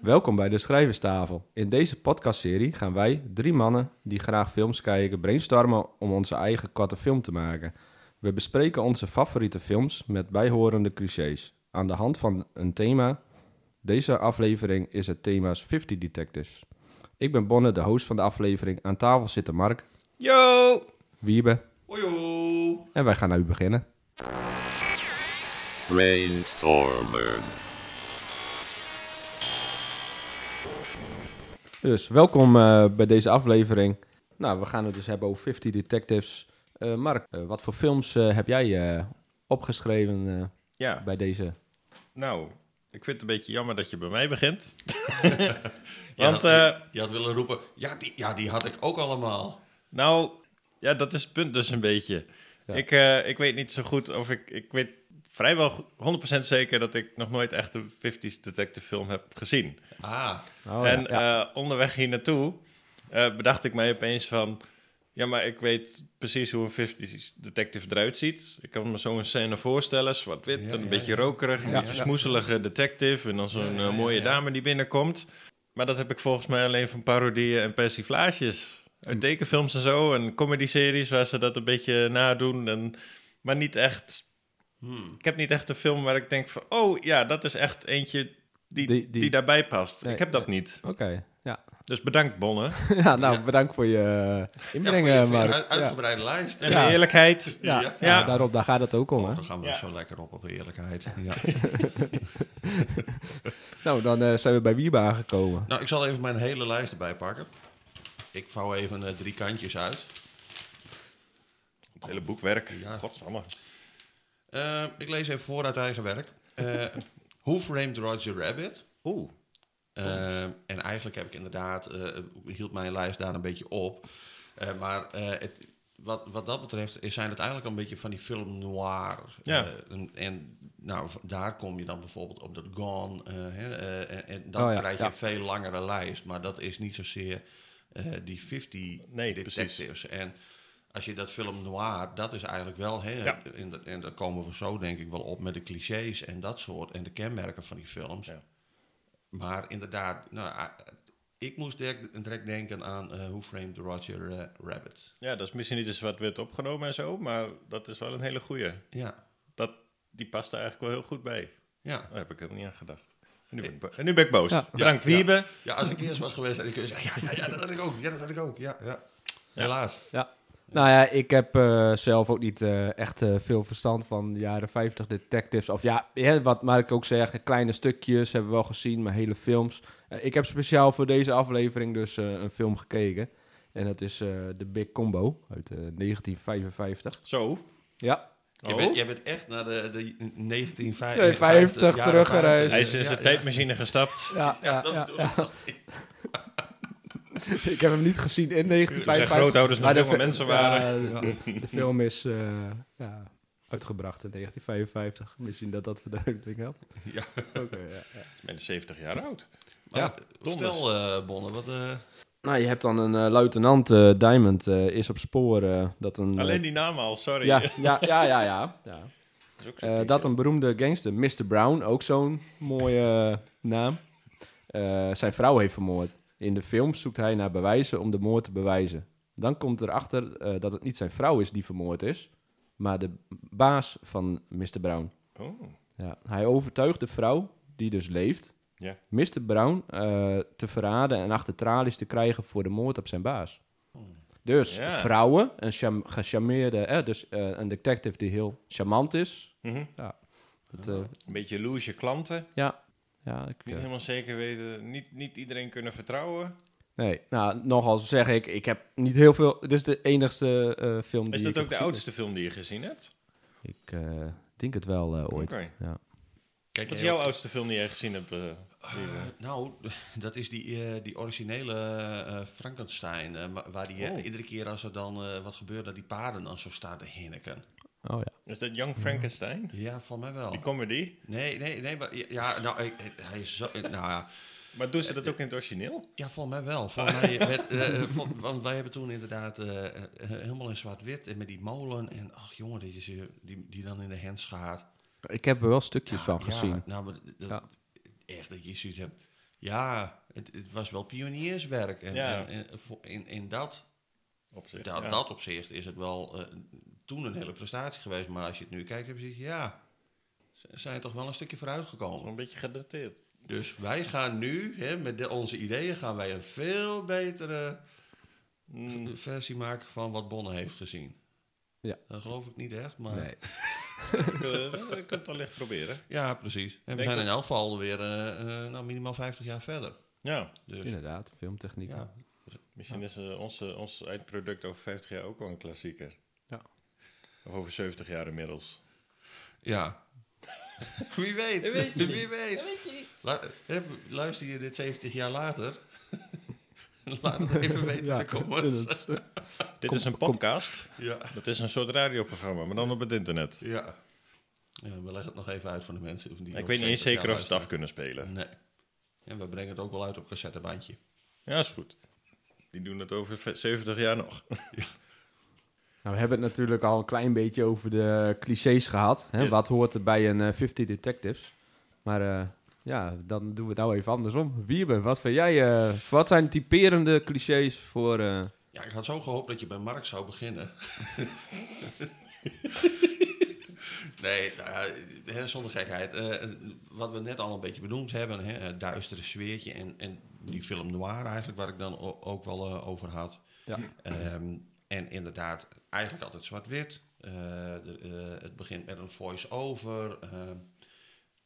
Welkom bij de Schrijverstafel. In deze podcastserie gaan wij, drie mannen die graag films kijken, brainstormen om onze eigen korte film te maken. We bespreken onze favoriete films met bijhorende clichés. Aan de hand van een thema. Deze aflevering is het thema's 50 Detectives. Ik ben Bonne, de host van de aflevering. Aan tafel zitten Mark, Yo! Wiebe Ojo! en wij gaan nu beginnen. Brainstormers. Dus welkom eh, bij deze aflevering. Nou, we gaan het dus hebben over 50 Detectives. Eh, Mark, eh, wat voor films eh, heb jij eh, opgeschreven eh, Ja, bij deze? nou, ik vind het een beetje jammer dat je bij mij begint. Je Want, had, eh, je had willen roepen, ja die, ja, die had ik ook allemaal. nou, ja, dat is het punt dus een beetje. Ja. Ik, eh, ik weet niet zo goed of ik... Ik weet vrijwel go- 100% zeker dat ik nog nooit echt een 50s detective film heb gezien. Ah, Oh, en ja, eh, onderweg hier naartoe eh, bedacht ik mij opeens van... Ja, maar ik weet precies hoe een 50s detective eruit ziet. Ik kan me zo'n scène voorstellen, zwart-wit, Ja, en een ja, beetje ja. rokerig, een Ja, beetje ja. smoeselige detective... en dan zo'n Ja, ja, eh, mooie ja, ja. dame die binnenkomt. Maar dat heb ik volgens mij alleen van parodieën en persiflages. Uit tekenfilms en zo, en comedy-series waar ze dat een beetje nadoen. En, maar niet echt... hmm. Ik heb niet echt een film waar ik denk van... Oh ja, dat is echt eentje die, Die- die, die- daarbij past. Nee, ik heb dat nee. niet. Oké, ja. Dus bedankt, Bonne. ja, nou, Ja. bedankt voor je eh, Ja, inbrengen, voor je- voor je Mark. uit- Ja. uitgebreide lijst. En Ja. de eerlijkheid. Ja, Ja. ja, Ja. daarop, daar gaat het ook om, hè? Oh, dan gaan we Ja. zo lekker op op eerlijkheid. Ja. Nou, dan eh, zijn we bij Wiebe aangekomen. nou, ik zal even mijn hele lijst erbij pakken. Ik vouw even eh, drie kantjes uit. Het hele boekwerk. Ja. Godsamme. Eh, ik lees even voor uit eigen werk. Eh Who Framed Roger Rabbit? Oeh. Eh, en eigenlijk heb ik inderdaad, hield mijn lijst daar een beetje op. Maar het, wat, wat dat betreft is- zijn het eigenlijk een beetje van die film noir. Ja. En, en nou, daar kom je dan bijvoorbeeld op dat Gone. hè, en, en dan Oh ja, krijg je ja. een veel langere lijst. Maar dat is niet zozeer die 50 Nee, precies. detectives. En als je dat film noir, dat is eigenlijk wel... Hè, Ja. en, daar komen we zo denk ik wel op met de clichés en dat soort. En de kenmerken van die films. Ja. Maar inderdaad, nou, ik moest direct, direct denken aan eh Who Framed Roger eh, Rabbit. Ja, dat is misschien niet eens wat wit opgenomen en zo, maar dat is wel een hele goeie. Ja, Dat, die past er eigenlijk wel heel goed bij. ja. Daar heb ik helemaal niet aan gedacht. En nu ben ik, bo- en nu ben ik boos. Ja. Bedankt, Ja. Wiebe. ja, als ik eerst was geweest, had ik kunnen zeggen, ja, ja, ja, dat had ik ook. Ja, dat had ik ook. Ja, ja. Helaas. Ja. Nou ja, ik heb eh, zelf ook niet eh, echt eh, veel verstand van de jaren 50 detectives. Of ja, hè, wat Mark ook zegt, kleine stukjes hebben we wel gezien, maar hele films. Ik heb speciaal voor deze aflevering dus eh, een film gekeken. En dat is eh The Big Combo uit eh, 1955. Zo. Ja, Je Oh. bent, jij bent echt naar de, de 1950 Nee, 50 jaren teruggereisd. 50. Hij is in zijn ja. tijdmachine gestapt. ja, ja, dat ja, bedoel ja. ik. heb hem niet gezien in Zijn 1955. grootouders nog maar de jonge fi- mensen waren. de, de film is eh, ja, uitgebracht in 1955. Misschien dat dat verduidelijking helpt. Ja. Oké, ja, ja. Ik ben 70 jaar oud. Maar, Ja, Vertel, eh Bonne, wat... eh, Nou, je hebt dan een eh, luitenant eh, Diamond eh, is op spoor dat een... Alleen die naam al, sorry. ja, ja, ja, ja, ja. ja. Dat is ook zo Eh, typisch. dat een beroemde gangster, Mr. Brown, ook zo'n mooie naam, eh, zijn vrouw heeft vermoord. In de film zoekt hij naar bewijzen om de moord te bewijzen. Dan komt erachter eh dat het niet zijn vrouw is die vermoord is, maar de baas van Mr. Brown. Oh. Ja, hij overtuigt de vrouw, die dus leeft, Ja. Mr. Brown eh, te verraden en achter tralies te krijgen voor de moord op zijn baas. Dus Ja. vrouwen, een gecharmeerde, eh, dus een detective die heel charmant is. Mhm. Het, eh, Een beetje loesje klanten. ja, ja, ik, Niet helemaal zeker weten. Niet, niet iedereen kunnen vertrouwen. nee, nou, nogal zeg ik, ik heb niet heel veel, dit is de enigste eh, film die Is dat heb ook de oudste film die je gezien hebt? Ik eh, denk het wel eh, ooit. Oké. Ja. Kijk, Wat is jouw oudste film die jij gezien hebt? nou, dat is die, eh, die originele eh, Frankenstein. waar die Oh. iedere keer als er dan eh, wat gebeurt, dat die paarden dan zo staan te hinniken. Oh ja. is dat Young Frankenstein? Ja, van mij wel. Die comedy? Nee, nee, nee, maar ja, nou, hij, hij is zo, eh, nou ja, Maar doen ze dat ook in het origineel? ja, van mij wel. Van mij met, eh, van- want wij hebben toen inderdaad eh, eh, helemaal in zwart-wit en met die molen en ach jongen, die, is, eh, die, die dan in de hens gaat. Ik heb er wel stukjes Ja, van ja, gezien. nou, maar dat, Ja. echt dat je zoiets hebt. Ja, het, het was wel pionierswerk. En, Ja. en, en voor- in, in dat, Op zich, dat, ja. dat opzicht is het wel eh, toen een hele prestatie geweest. Maar als je het nu kijkt, heb je zoiets, ja, ze zijn toch wel een stukje vooruit gekomen. Een beetje gedateerd. Dus wij gaan nu, hè, met de, onze ideeën, gaan wij een veel betere Mm, versie maken van wat Bonne heeft gezien. Ja. Dat geloof ik niet echt, maar... Nee. je kunt het wellicht proberen. Ja, precies. En we zijn dat- in elk geval weer eh, eh, nou, minimaal 50 jaar verder. Ja, Dus, Inderdaad, filmtechniek. ja. misschien is eh, onze, ons eindproduct over 50 jaar ook wel een klassieker. Ja. Of over 70 jaar inmiddels. ja. Wie weet. Dat weet je Wie weet. Lu- hè, luister je dit 70 jaar later? Laat het even weten in de comments. Dit is een podcast. Ja. Dat is een soort radioprogramma, maar dan op het internet. Ja. ja. We leggen het nog even uit voor de mensen. Die ik weet niet eens 70 zeker of ze het af kunnen spelen. Nee. En we brengen het ook wel uit op cassettebandje. Ja, is goed. Die doen het over ve- 70 jaar nog. Nou, we hebben het natuurlijk al een klein beetje over de clichés gehad. Hè? Yes. Wat hoort er bij een eh 50 Detectives? Maar eh, ja, dan doen we het nou even andersom. Wiebe, wat vind jij? eh, wat zijn typerende clichés voor... eh, Ja, ik had zo gehoopt dat je bij Mark zou beginnen. nee, nou hè, zonder gekheid. Eh, wat we net al een beetje benoemd hebben, hè, het duistere sfeertje en, en die film noir eigenlijk, waar ik dan ook wel eh, over had. Ja. Ehm, en inderdaad, eigenlijk altijd zwart-wit. Eh, eh, het begint met een voice-over, ehm,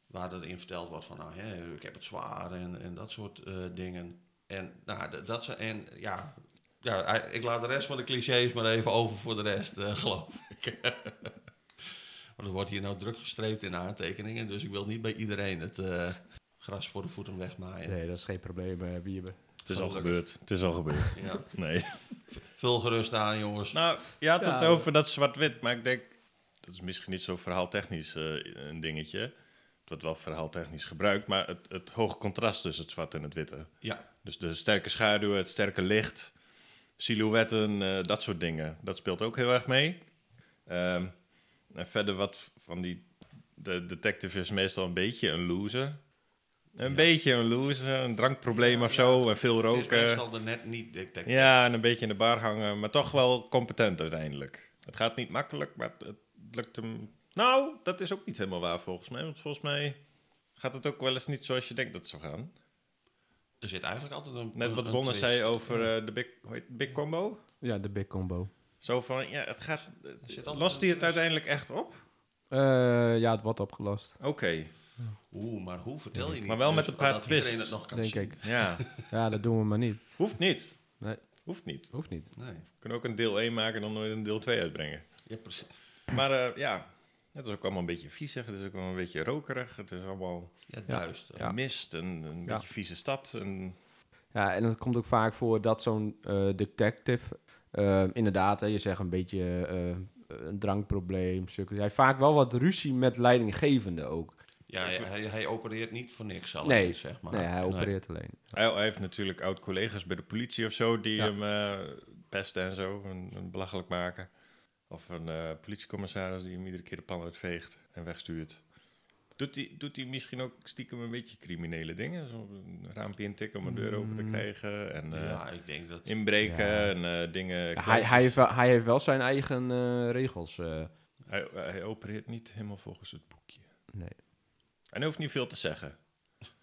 waar erin verteld wordt van, nou, hè, ik heb het zwaar en, en dat soort eh, dingen. En, nou, dat ze, en ja, ja, ik laat de rest van de clichés maar even over voor de rest, eh, geloof ik. Want er wordt hier nou druk gestreept in aantekeningen, dus ik wil niet bij iedereen het eh, gras voor de voeten wegmaaien. Nee, dat is geen probleem, eh, Wiebe. Het is al gebeurd. Het is al gebeurd. Ja. Nee. Vul gerust aan, jongens. Nou, je had het Ja. over dat zwart-wit, maar ik denk... Dat is misschien niet zo verhaaltechnisch eh, een dingetje. Het wordt wel verhaaltechnisch gebruikt, maar het, het hoge contrast tussen het zwart en het witte. Ja, Dus de sterke schaduwen, het sterke licht, silhouetten, eh, dat soort dingen. Dat speelt ook heel erg mee. Ehm, en verder wat van die... De detective is meestal een beetje een loser. Een Ja. beetje een loser, een drankprobleem Ja, of ja. zo, en veel het is roken. meestal er net niet. Ja, en een beetje in de bar hangen, maar toch wel competent uiteindelijk. Het gaat niet makkelijk, maar het, het lukt hem... Nou, dat is ook niet helemaal waar volgens mij. Want volgens mij gaat het ook wel eens niet zoals je denkt dat het zou gaan. Er zit eigenlijk altijd een Net wat Bonne zei over eh, de big, hoe heet big combo. Ja, de big combo. Zo van, ja, het gaat... Lost hij het uiteindelijk echt op? Eh, ja, het wordt opgelost. Oké, Oeh, maar hoe vertel je niet? Maar wel met een paar twists, het nog kan denk zien? ik. ja. Ja, dat doen we maar niet. Hoeft niet. Nee. Hoeft niet. Hoeft niet. Nee, We kunnen ook een deel 1 maken en dan nooit een deel 2 uitbrengen. ja, precies. Maar eh, ja, het is ook allemaal een beetje viezig. Het is ook wel een beetje rokerig. Het is allemaal Ja, duister. Ja. mist, een, een Ja. beetje vieze stad. En, Ja, en het komt ook vaak voor dat zo'n eh, detective, eh, inderdaad, hè, je zegt een beetje eh, een drankprobleem. Hij heeft vaak wel wat ruzie met leidinggevende ook. Ja, hij, hij, opereert niet voor niks alleen, Nee, zeg maar. nee, hij opereert alleen. Hij, hij heeft natuurlijk oud-collega's bij de politie of zo die Ja. hem eh, pesten en zo, en, en belachelijk maken. Of een eh, politiecommissaris die hem iedere keer de pan uitveegt en wegstuurt. Doet hij, doet hij misschien ook stiekem een beetje criminele dingen? Zo een raampje intikken om een deur open te Mm. krijgen en eh, Ja, ik denk dat... inbreken Ja. en eh, dingen... Ja, hij, hij, heeft wel, hij heeft wel zijn eigen eh, regels. eh, Hij, hij opereert niet helemaal volgens het boekje. nee. En hij hoeft niet veel te zeggen.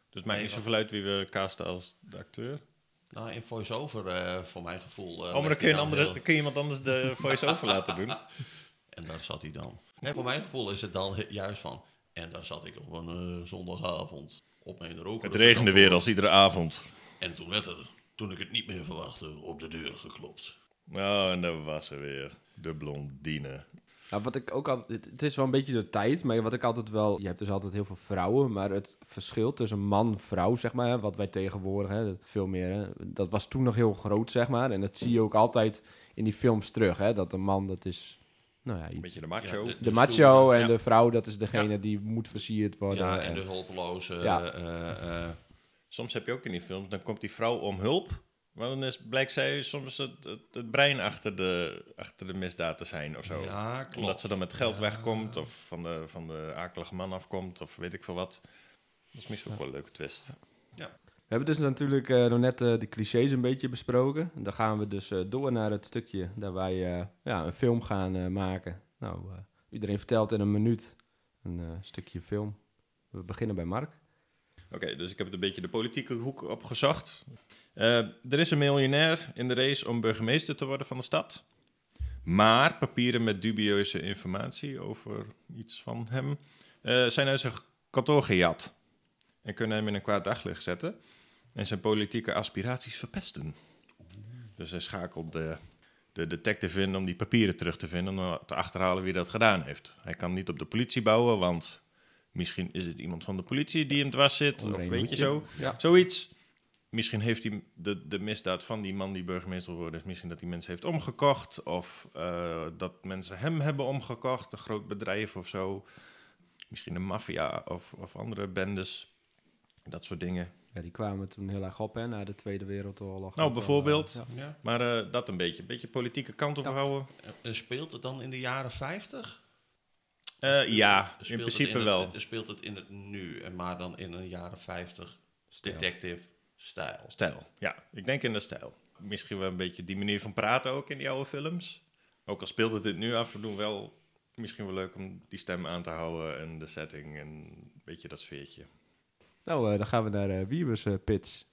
Dus maakt Nee, wat- zoveel uit wie we casten als de acteur. Nou, in voice-over, eh, voor mijn gevoel... eh, oh, maar dan kun je, een andere, heel- dan kun je iemand anders de voice-over laten doen. En daar zat hij dan. En voor mijn gevoel is het dan juist van... En daar zat ik op een eh, zondagavond op mijn roker. Het regende weer als iedere avond. En toen werd er, toen ik het niet meer verwachtte, op de deur geklopt. Oh, en daar was ze weer. De blondine. Nou, wat ik ook altijd, het, is wel een beetje de tijd, maar wat ik altijd wel, je hebt dus altijd heel veel vrouwen, maar het verschil tussen man en vrouw, zeg maar, hè, wat wij tegenwoordig, hè, veel meer, hè, dat was toen nog heel groot, zeg maar, en dat zie je ook altijd in die films terug, hè, dat de man, dat is, nou ja, Een iets, beetje de macho. Ja, de macho en ja. de vrouw, dat is degene die moet versierd worden. Ja, en en- de hulpeloze... Ja. eh, eh, Soms heb je ook in die films, dan komt die vrouw om hulp. Maar dan is, blijkt zij soms het, het, het brein achter de, achter de misdaad te zijn of zo. ja, klopt. Omdat ze dan met geld wegkomt of van de, van de akelige man afkomt of weet ik veel wat. Dat is misschien ook wel een leuke twist. Ja. We hebben dus natuurlijk eh, nog net eh, de clichés een beetje besproken. Dan gaan we dus eh, door naar het stukje dat wij eh, ja, een film gaan eh, maken. Nou, eh, iedereen vertelt in een minuut een eh, stukje film. We beginnen bij Mark. Oké, dus ik heb het een beetje de politieke hoek opgezocht. Eh, er is een miljonair in de race om burgemeester te worden van de stad. Maar papieren met dubieuze informatie over iets van hem eh, zijn uit zijn kantoor gejat. En kunnen hem in een kwaad daglicht zetten. En zijn politieke aspiraties verpesten. Dus hij schakelt de, de detective in om die papieren terug te vinden. Om te achterhalen wie dat gedaan heeft. Hij kan niet op de politie bouwen, want misschien is het iemand van de politie die hem dwars zit. Of weet je zo. Ja. Zoiets. Misschien heeft hij de, de misdaad van die man die burgemeester wordt, is misschien dat hij mensen heeft omgekocht. Of eh, dat mensen hem hebben omgekocht, een groot bedrijf of zo. Misschien een maffia of, of andere bendes. Dat soort dingen. Ja, die kwamen toen heel erg op hè, na de Tweede Wereldoorlog. Nou, wel, bijvoorbeeld. eh, ja. Maar eh, dat een beetje. Een beetje politieke kant op Ja. houden. En speelt het dan in de jaren 50? Eh, ja, in Speelt het principe het- wel. Speelt het in het nu, en maar dan in een jaren 50 Stijl. detective stijl? Stijl, ja. Ik denk in de stijl. Misschien wel een beetje die manier van praten ook in die oude films. Ook al speelt het dit nu af en toe wel misschien wel leuk om die stem aan te houden en de setting en een beetje dat sfeertje. Nou, eh, dan gaan we naar eh Wiebers eh, Pits.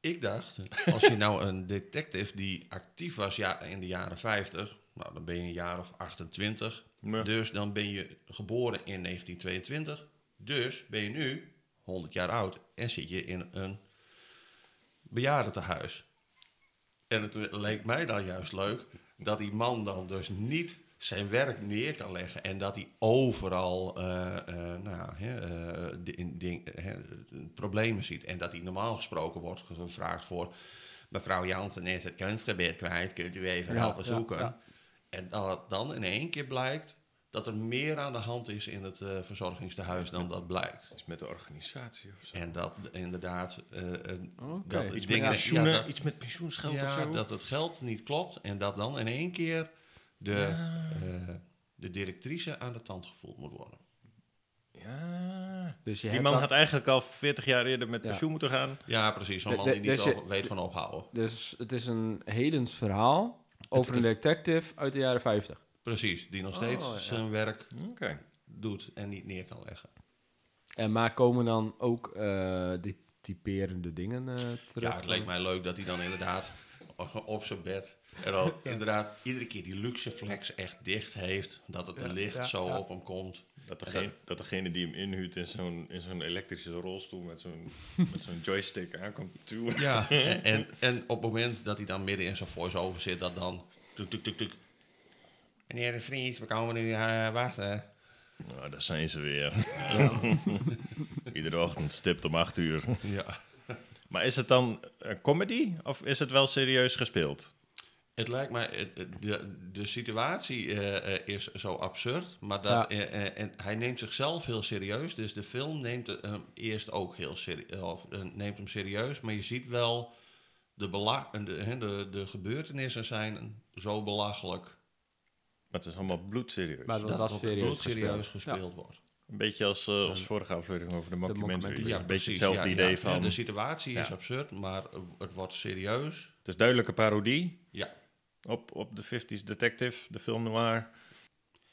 Ik dacht, als je nou een detective die actief was ja, in de jaren 50, nou dan ben je een jaar of 28. Ja. Dus dan ben je geboren in 1922. Dus ben je nu 100 jaar oud en zit je in een bejaardentehuis. En het leek mij dan juist leuk dat die man dan dus niet zijn werk neer kan leggen en dat hij overal eh, eh, nou, hè, eh, di- in- ding- hè, problemen ziet. En dat hij normaal gesproken wordt gevraagd voor mevrouw Jansen is het kunstgebied kwijt, kunt u even Ja, helpen ja, zoeken. ja. En dat dan in één keer blijkt dat er meer aan de hand is in het eh, verzorgingstehuis dan dat blijkt. Iets met de organisatie of zo. En dat inderdaad Oké. dat Iets dingen- met pensioenen, ja, dat- iets met pensioensgeld of zo. dat het geld niet klopt en dat dan in één keer de, eh, de directrice aan de tand gevoeld moet worden. Ja. Dus je Die man had eigenlijk al 40 jaar eerder met Ja. pensioen moeten gaan. Ja, precies. Zo'n man die niet dus weet van ophouden. Dus het is een hedens verhaal over een detective uit de jaren 50. Precies, die nog Oh, steeds ja. zijn werk Oké. doet en niet neer kan leggen. En maar komen dan ook eh, die typerende dingen eh, terug? Ja, het leek mij leuk dat hij dan inderdaad op zijn bed en dan inderdaad iedere keer die luxe flex echt dicht heeft. Dat het Ja, licht ja, zo ja. op hem komt. Dat, degene, dat degene die hem inhuurt in zo'n, in zo'n elektrische rolstoel met zo'n, met zo'n joystick aankomt toe. Ja, en, en, en op het moment dat hij dan midden in zijn voice-over zit, dat dan... Tuk, tuk, tuk, tuk. Meneer de Vries, we komen nu eh wachten. Nou, daar zijn ze weer. Iedere ochtend stipt om 8 uur. Ja. Maar is het dan een comedy of is het wel serieus gespeeld? Het lijkt mij, de, de situatie eh, eh, is zo absurd, maar dat, Ja. eh, en hij neemt zichzelf heel serieus. Dus de film neemt hem eerst ook heel serieus, of neemt hem serieus, maar je ziet wel de, bela- de, hè, de, de gebeurtenissen zijn zo belachelijk Maar het is allemaal bloedserieus. Maar dat dat was serieus bloedserieus gespeeld. gespeeld wordt. Een beetje als, eh, als vorige aflevering over de mockumentary. ja, een beetje hetzelfde ja, idee ja. van... De situatie is absurd, maar het wordt serieus. Het is duidelijk een parodie Ja. Op, op de 50s Detective, de film noir.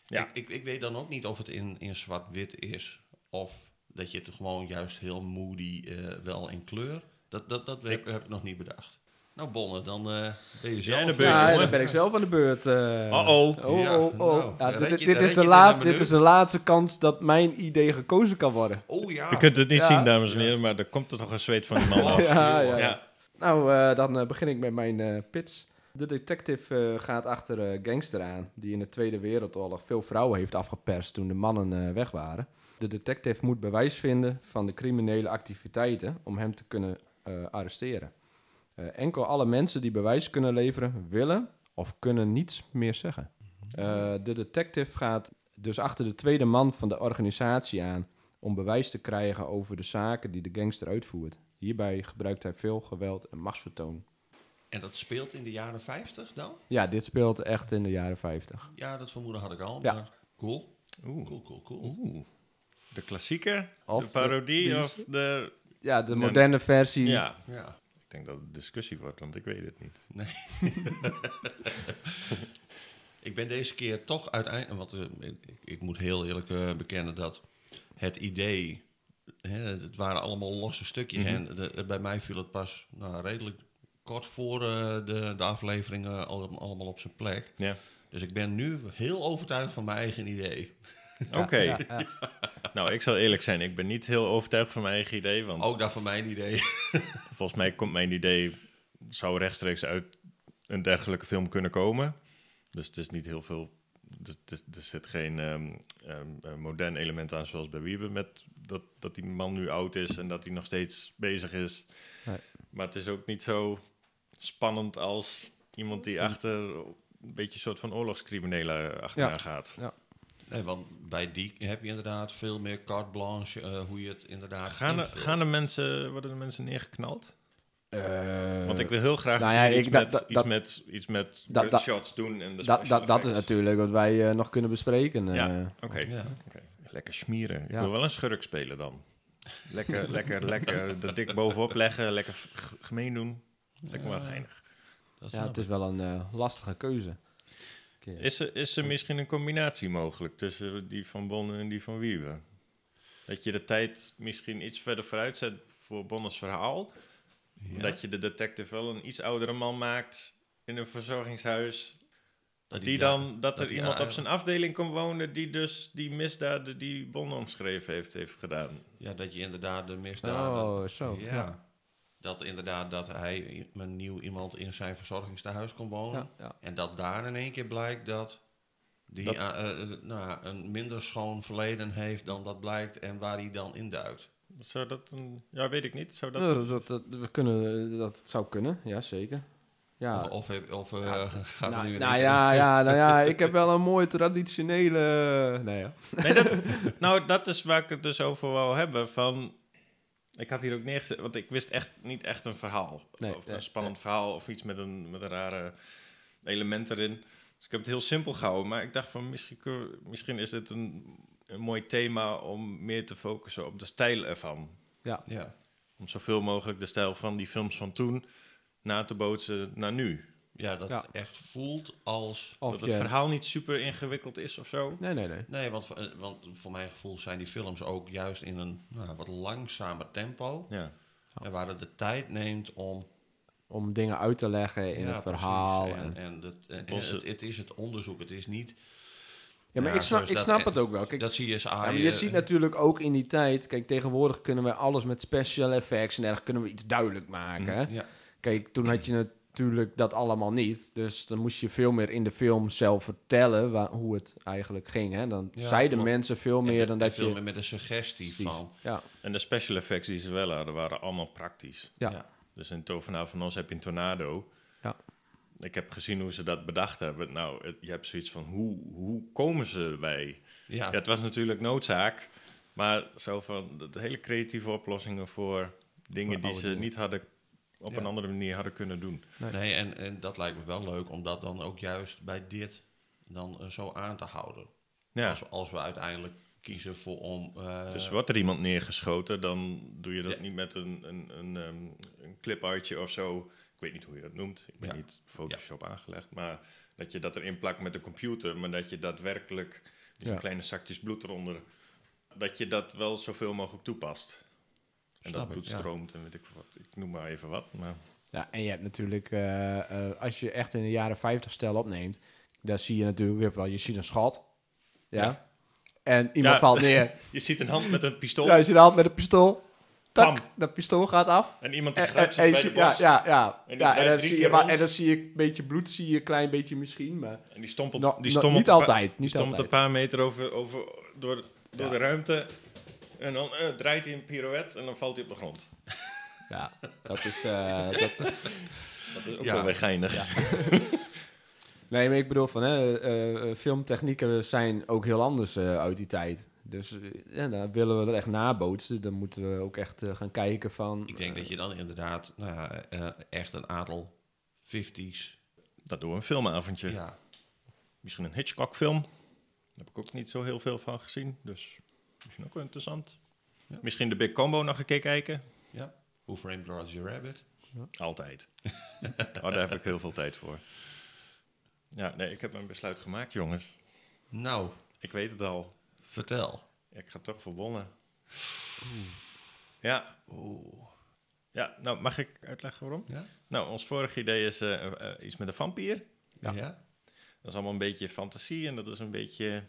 Ja. Ik, ik, ik weet dan ook niet of het in, in zwart-wit is of dat je het gewoon juist heel moody eh, wel in kleur. Dat, dat, dat heb, heb ik nog niet bedacht. Nou, Bonne, dan eh, ben je zelf... aan de beurt, Ja, dan ben ik zelf aan de beurt. eh. Uh-oh. Oh, Ja, oh, oh. nou, Ja, dit, je- dit, is de laatste, dit is de laatste kans dat mijn idee gekozen kan worden. Oh ja. Je kunt het niet Ja. zien, dames en heren, maar er komt er toch een zweet van die man af. Ja, ja, ja. Ja. Nou, eh, dan begin ik met mijn eh pitch. De detective eh, gaat achter eh gangster aan, die in de Tweede Wereldoorlog veel vrouwen heeft afgeperst toen de mannen eh, weg waren. De detective moet bewijs vinden van de criminele activiteiten om hem te kunnen arresteren. Enkel alle mensen die bewijs kunnen leveren, willen of kunnen niets meer zeggen. Eh, de detective gaat dus achter de tweede man van de organisatie aan om bewijs te krijgen over de zaken die de gangster uitvoert. Hierbij gebruikt hij veel geweld en machtsvertoon. En dat speelt in de jaren 50 dan? Ja, dit speelt echt in de jaren 50. Ja, dat vermoeden had ik al. Ja. Maar cool. Oeh. Cool, cool, cool. Oeh. De klassieker, Of de parodie de- of de ja, de Nee. moderne versie. Ja, Ja. ik denk dat het discussie wordt, want ik weet het niet. Ik ben deze keer toch uiteindelijk, want eh, ik, ik moet heel eerlijk eh, bekennen dat het idee, hè, het waren allemaal losse stukjes Mhm. en de, bij mij viel het pas nou, redelijk kort voor eh, de, de afleveringen al- allemaal op zijn plek. Ja. Dus ik ben nu heel overtuigd van mijn eigen idee. Ja, Oké. ja, ja. Nou, ik zal eerlijk zijn, ik ben niet heel overtuigd van mijn eigen idee, want Ook dat van mijn idee. volgens mij komt mijn idee, zou rechtstreeks uit een dergelijke film kunnen komen. Dus het is niet heel veel, dus, het is- er zit geen ehm, ehm, eh, modern element aan zoals bij Wiebe, met dat, dat die man nu oud is en dat hij nog steeds bezig is. Nee. Maar het is ook niet zo spannend als iemand die achter een beetje een soort van oorlogscriminelen achterna Ja. gaat. Nee, want bij die heb je inderdaad veel meer carte blanche, eh, hoe je het inderdaad Gaan, er, invult. gaan de mensen, worden de mensen neergeknald? Eh, Want ik wil heel graag nou ja, iets, ik- met, dat- iets, met, iets met dat- dat- gunshots doen en de dat, special dat, dat is natuurlijk wat wij eh, nog kunnen bespreken. eh. Ja. Oké, Ja. oké. lekker smieren. Ik Ja. wil wel een schurk spelen dan. Lekker, lekker, lekker er dik bovenop leggen, lekker gemeen doen. Lijkt me wel Ja. geinig. Ja, het is wel een eh, lastige keuze. Oké. Is er, is er misschien een combinatie mogelijk tussen die van Bonne en die van Wiebe? Dat je de tijd misschien iets verder vooruit zet voor Bonnes verhaal. Ja. Dat je de detective wel een iets oudere man maakt in een verzorgingshuis. Dat die dan, dat er die iemand op zijn afdeling kon wonen die dus die misdaden die Bonne omschreven heeft, heeft gedaan. Ja, dat je inderdaad de misdaden... Oh, zo. ja. Ja. Dat inderdaad dat hij een nieuw iemand in zijn verzorgingstehuis kon wonen. Ja, ja. En dat daar in één keer blijkt dat die Dat- eh, eh, nou, een minder schoon verleden heeft dan dat blijkt en waar hij dan induikt. Zou dat een... Ja, weet ik niet. Zou dat... Nou, dat, dat, we kunnen, dat zou kunnen, ja zeker. Ja, Of, of, heb- of eh, Ja, gaat nou, nu nou ja, ja, nou ja, ik heb wel een mooi traditionele... Nee, ja. Nee, dat, nou, dat is waar ik het dus over wou hebben. Van, ik had hier ook neergezet, want ik wist echt niet echt een verhaal. Nee, of nee, een spannend verhaal of iets met een, met een rare element erin. Dus ik heb het heel simpel gehouden. Maar ik dacht van, misschien, misschien is dit een, een mooi thema om meer te focussen op de stijl ervan. ja. Ja, Om zoveel mogelijk de stijl van die films van toen na te bootsen naar nu. Ja dat Ja. het echt voelt als... Of dat het je- verhaal niet super ingewikkeld is of zo. Nee, nee, nee. Nee, want, voor- eh, want voor mijn gevoel zijn die films ook juist in een nou, wat langzamer tempo. Ja. En waar het de tijd neemt om Om dingen uit te leggen in Ja, het precies. verhaal. En, En, en, het, en het, het is het onderzoek, het is niet... ja, maar Ja, ik snap, ik dat- snap het ook wel. Kijk, dat zie je ja, maar je ziet natuurlijk ook in die tijd... Kijk, tegenwoordig kunnen we alles met special effects en erg kunnen we iets duidelijk maken. hè? Ja, Kijk, toen had je natuurlijk dat allemaal niet. Dus dan moest je veel meer in de film zelf vertellen wa- hoe het eigenlijk ging. Hè? Dan Ja, zeiden klopt. mensen veel meer dan dat veel je... meer met een suggestie Precies. van... Ja, En de special effects die ze wel hadden, waren allemaal praktisch. Ja. Ja. Dus in Tovenaar van Os heb je een tornado. Ja. Ik heb gezien hoe ze dat bedacht hebben. Nou, het- je hebt zoiets van, hoe, hoe komen ze bij? Ja, Ja, het was natuurlijk noodzaak. Maar zo van, de, hele creatieve oplossingen voor dingen die ze dingen. niet hadden, op Ja. een andere manier hadden kunnen doen. nee, en, en dat lijkt me wel leuk om dat dan ook juist bij dit dan eh, zo aan te houden. Ja. Als, als we uiteindelijk kiezen voor om... eh, Dus wordt er iemand neergeschoten, dan doe je dat Ja. niet met een, een, een, ehm, een clipartje of zo. Ik weet niet hoe je dat noemt. Ik ben Ja. niet Photoshop aangelegd. Maar dat je dat erin plakt met de computer, maar dat je daadwerkelijk die Ja. kleine zakjes bloed eronder, dat je dat wel zoveel mogelijk toepast. En Snap dat ik, bloed ja. stroomt en weet ik wat. Ik noem maar even wat. Maar Ja, en je hebt natuurlijk, eh, eh, als je echt in de jaren 50 stijl opneemt, dan zie je natuurlijk wel, je ziet een schat. Ja. Ja. En iemand Ja. valt neer. je ziet een hand met een pistool Ja, je ziet een hand met een pistool. Tak, Bam. dat pistool gaat af. en iemand die En, en, grijpt zich en je bij de ja, borst. ja, ja. die ja en, dan zie je, maar- en dan zie je een beetje bloed, zie je een klein beetje misschien, maar En die stompelt, No- die no- stompelt niet altijd, die niet stompelt altijd. een paar meter over, over, door, door Ja. de ruimte. En dan eh, draait hij een pirouette en dan valt hij op de grond. ja, dat is... eh, dat, Dat is ook Ja. wel weer geinig. nee, maar ik bedoel van, hè, eh, filmtechnieken zijn ook heel anders eh, uit die tijd. Dus ja, dan willen we er echt nabootsen. Dan moeten we ook echt eh, gaan kijken van... Ik denk dat je dan inderdaad nou, ja, eh, echt een aantal 50s... Dat doen we een filmavondje. Ja, Misschien een Hitchcock film. Daar heb ik ook niet zo heel veel van gezien. Dus misschien ook wel interessant. Ja. Misschien de Big Combo nog een keer kijken. ja Who Framed Roger Rabbit? Altijd. oh, daar heb ik heel veel tijd voor. Ja, nee, ik heb mijn besluit gemaakt, jongens. Nou, Ik weet het al. vertel. Ik ga toch voor Bonne. Ja. Ja, nou, mag ik uitleggen waarom? Ja? Nou, ons vorige idee is eh, eh, iets met een vampier. Ja. Dat is allemaal een beetje fantasie en dat is een beetje...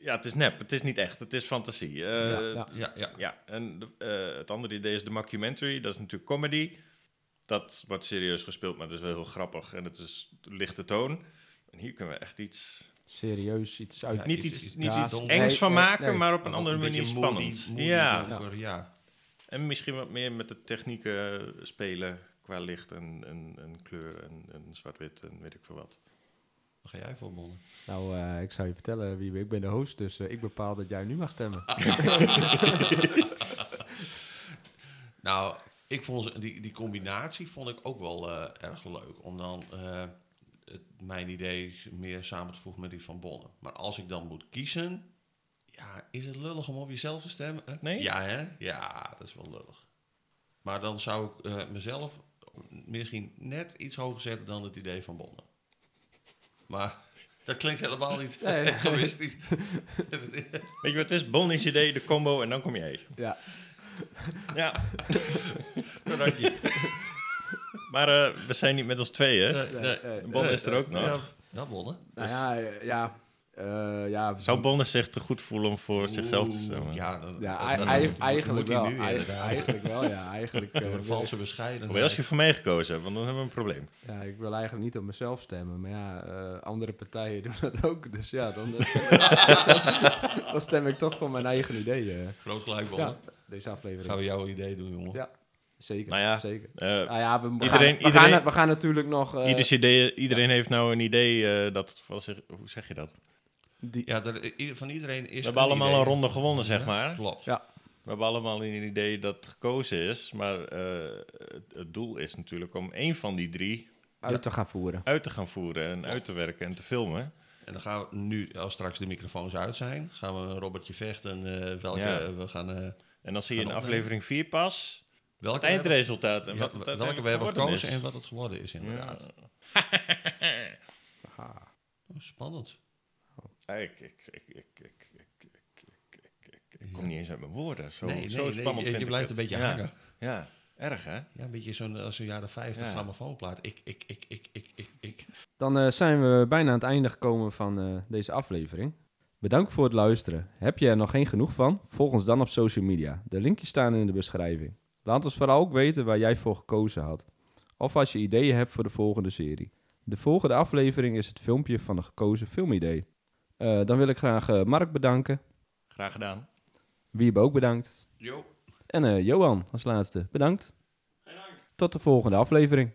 Ja, het is nep, het is niet echt, het is fantasie. Eh, Ja, ja. Ja, ja. Ja, en de- eh, het andere idee is de mockumentary. Dat is natuurlijk comedy. Dat wordt serieus gespeeld, maar het is wel heel grappig. En het is lichte toon. En hier kunnen we echt iets... Serieus, iets uit... Ja, niet iets- niet ja, iets donker. engs Nee, van maken, nee. maar op een andere manier spannend. moody- moody, ja. donker, ja. en misschien wat meer met de technieken spelen qua licht en, en, en kleur en, en zwart-wit en weet ik veel wat. Wat ga jij voor, Bonne? Nou, eh, ik zou je vertellen, wie ik ben de host, dus eh, ik bepaal dat jij nu mag stemmen. Nou, ik vond die, die combinatie vond ik ook wel eh, erg leuk. Om dan eh, het, mijn idee meer samen te voegen met die van Bonne. Maar als ik dan moet kiezen, ja, is het lullig om op jezelf te stemmen? Nee? Ja, hè? Ja, dat is wel lullig. Maar dan zou ik eh, mezelf misschien net iets hoger zetten dan het idee van Bonne. Maar dat klinkt helemaal niet Nee, nee. Weet egoïstisch. je wat het is? Bonnie's idee, de combo en dan kom jij. Ja, Ja, Nou, dank je. maar eh, we zijn niet met ons tweeën. Nee, nee. eh, Bon is er ook nog. Ja, ja Bonne. nou ja, eh, ja, eh, ja. Zou Bonne zich te goed voelen om voor zichzelf te stemmen? Ja, eigenlijk wel. nu. Eigenlijk wel, ja. Eigenlijk, eh, valse bescheidenheid. Hoewel als je voor mij gekozen hebt, want dan hebben we een probleem. ja, ik wil eigenlijk niet op mezelf stemmen, maar ja, eh, andere partijen doen dat ook. Dus ja, dan, dan stem ik toch voor mijn eigen idee. eh. Groot gelijk, ja, deze aflevering. Gaan we jouw idee doen, jongen. Ja. Zeker, Nou ja, zeker. Nou ja, we, we Iedereen- gaan, we, iedereen- gaan, we gaan natuurlijk nog... eh, ieders idee, iedereen heeft nou een idee dat... Wat zeg, hoe zeg je dat? Die, Ja, er, van iedereen is We hebben allemaal idee. een ronde gewonnen, zeg Ja, maar. Klopt. Ja. We hebben allemaal een idee dat gekozen is. Maar eh, het, het doel is natuurlijk om één van die drie uit te gaan voeren. uit te gaan voeren en uit te werken en te filmen. En dan gaan we nu, als straks de microfoons uit zijn, gaan we een Robertje vechten. eh welke Ja. we gaan. eh En dan zie je in opnemen. aflevering 4 pas welke het eindresultaat en ja, wat het welke we hebben gekozen is. en wat het geworden is, inderdaad. Oh, spannend ik, ik, ik, ik, ik, kom niet eens uit mijn woorden. Zo, nee, zo spannend je, blijft een beetje hangen. Ja, erg hè? Ja, een beetje zo'n jaar jaren 50 ja. grammofoonplaat. Ik, ik, ik, ik, ik, ik, Dan zijn we bijna aan het einde gekomen van deze aflevering. Bedankt voor het luisteren. Heb je er nog geen genoeg van? Volg ons dan op social media. De linkjes staan in de beschrijving. Laat ons vooral ook weten waar jij voor gekozen had. Of als je ideeën hebt voor de volgende serie. De volgende aflevering is het filmpje van de gekozen filmidee. Eh, dan wil ik graag eh, Mark bedanken. Graag gedaan. Wiebe ook bedankt. Jo. En eh, Johan als laatste bedankt. Tot de volgende aflevering.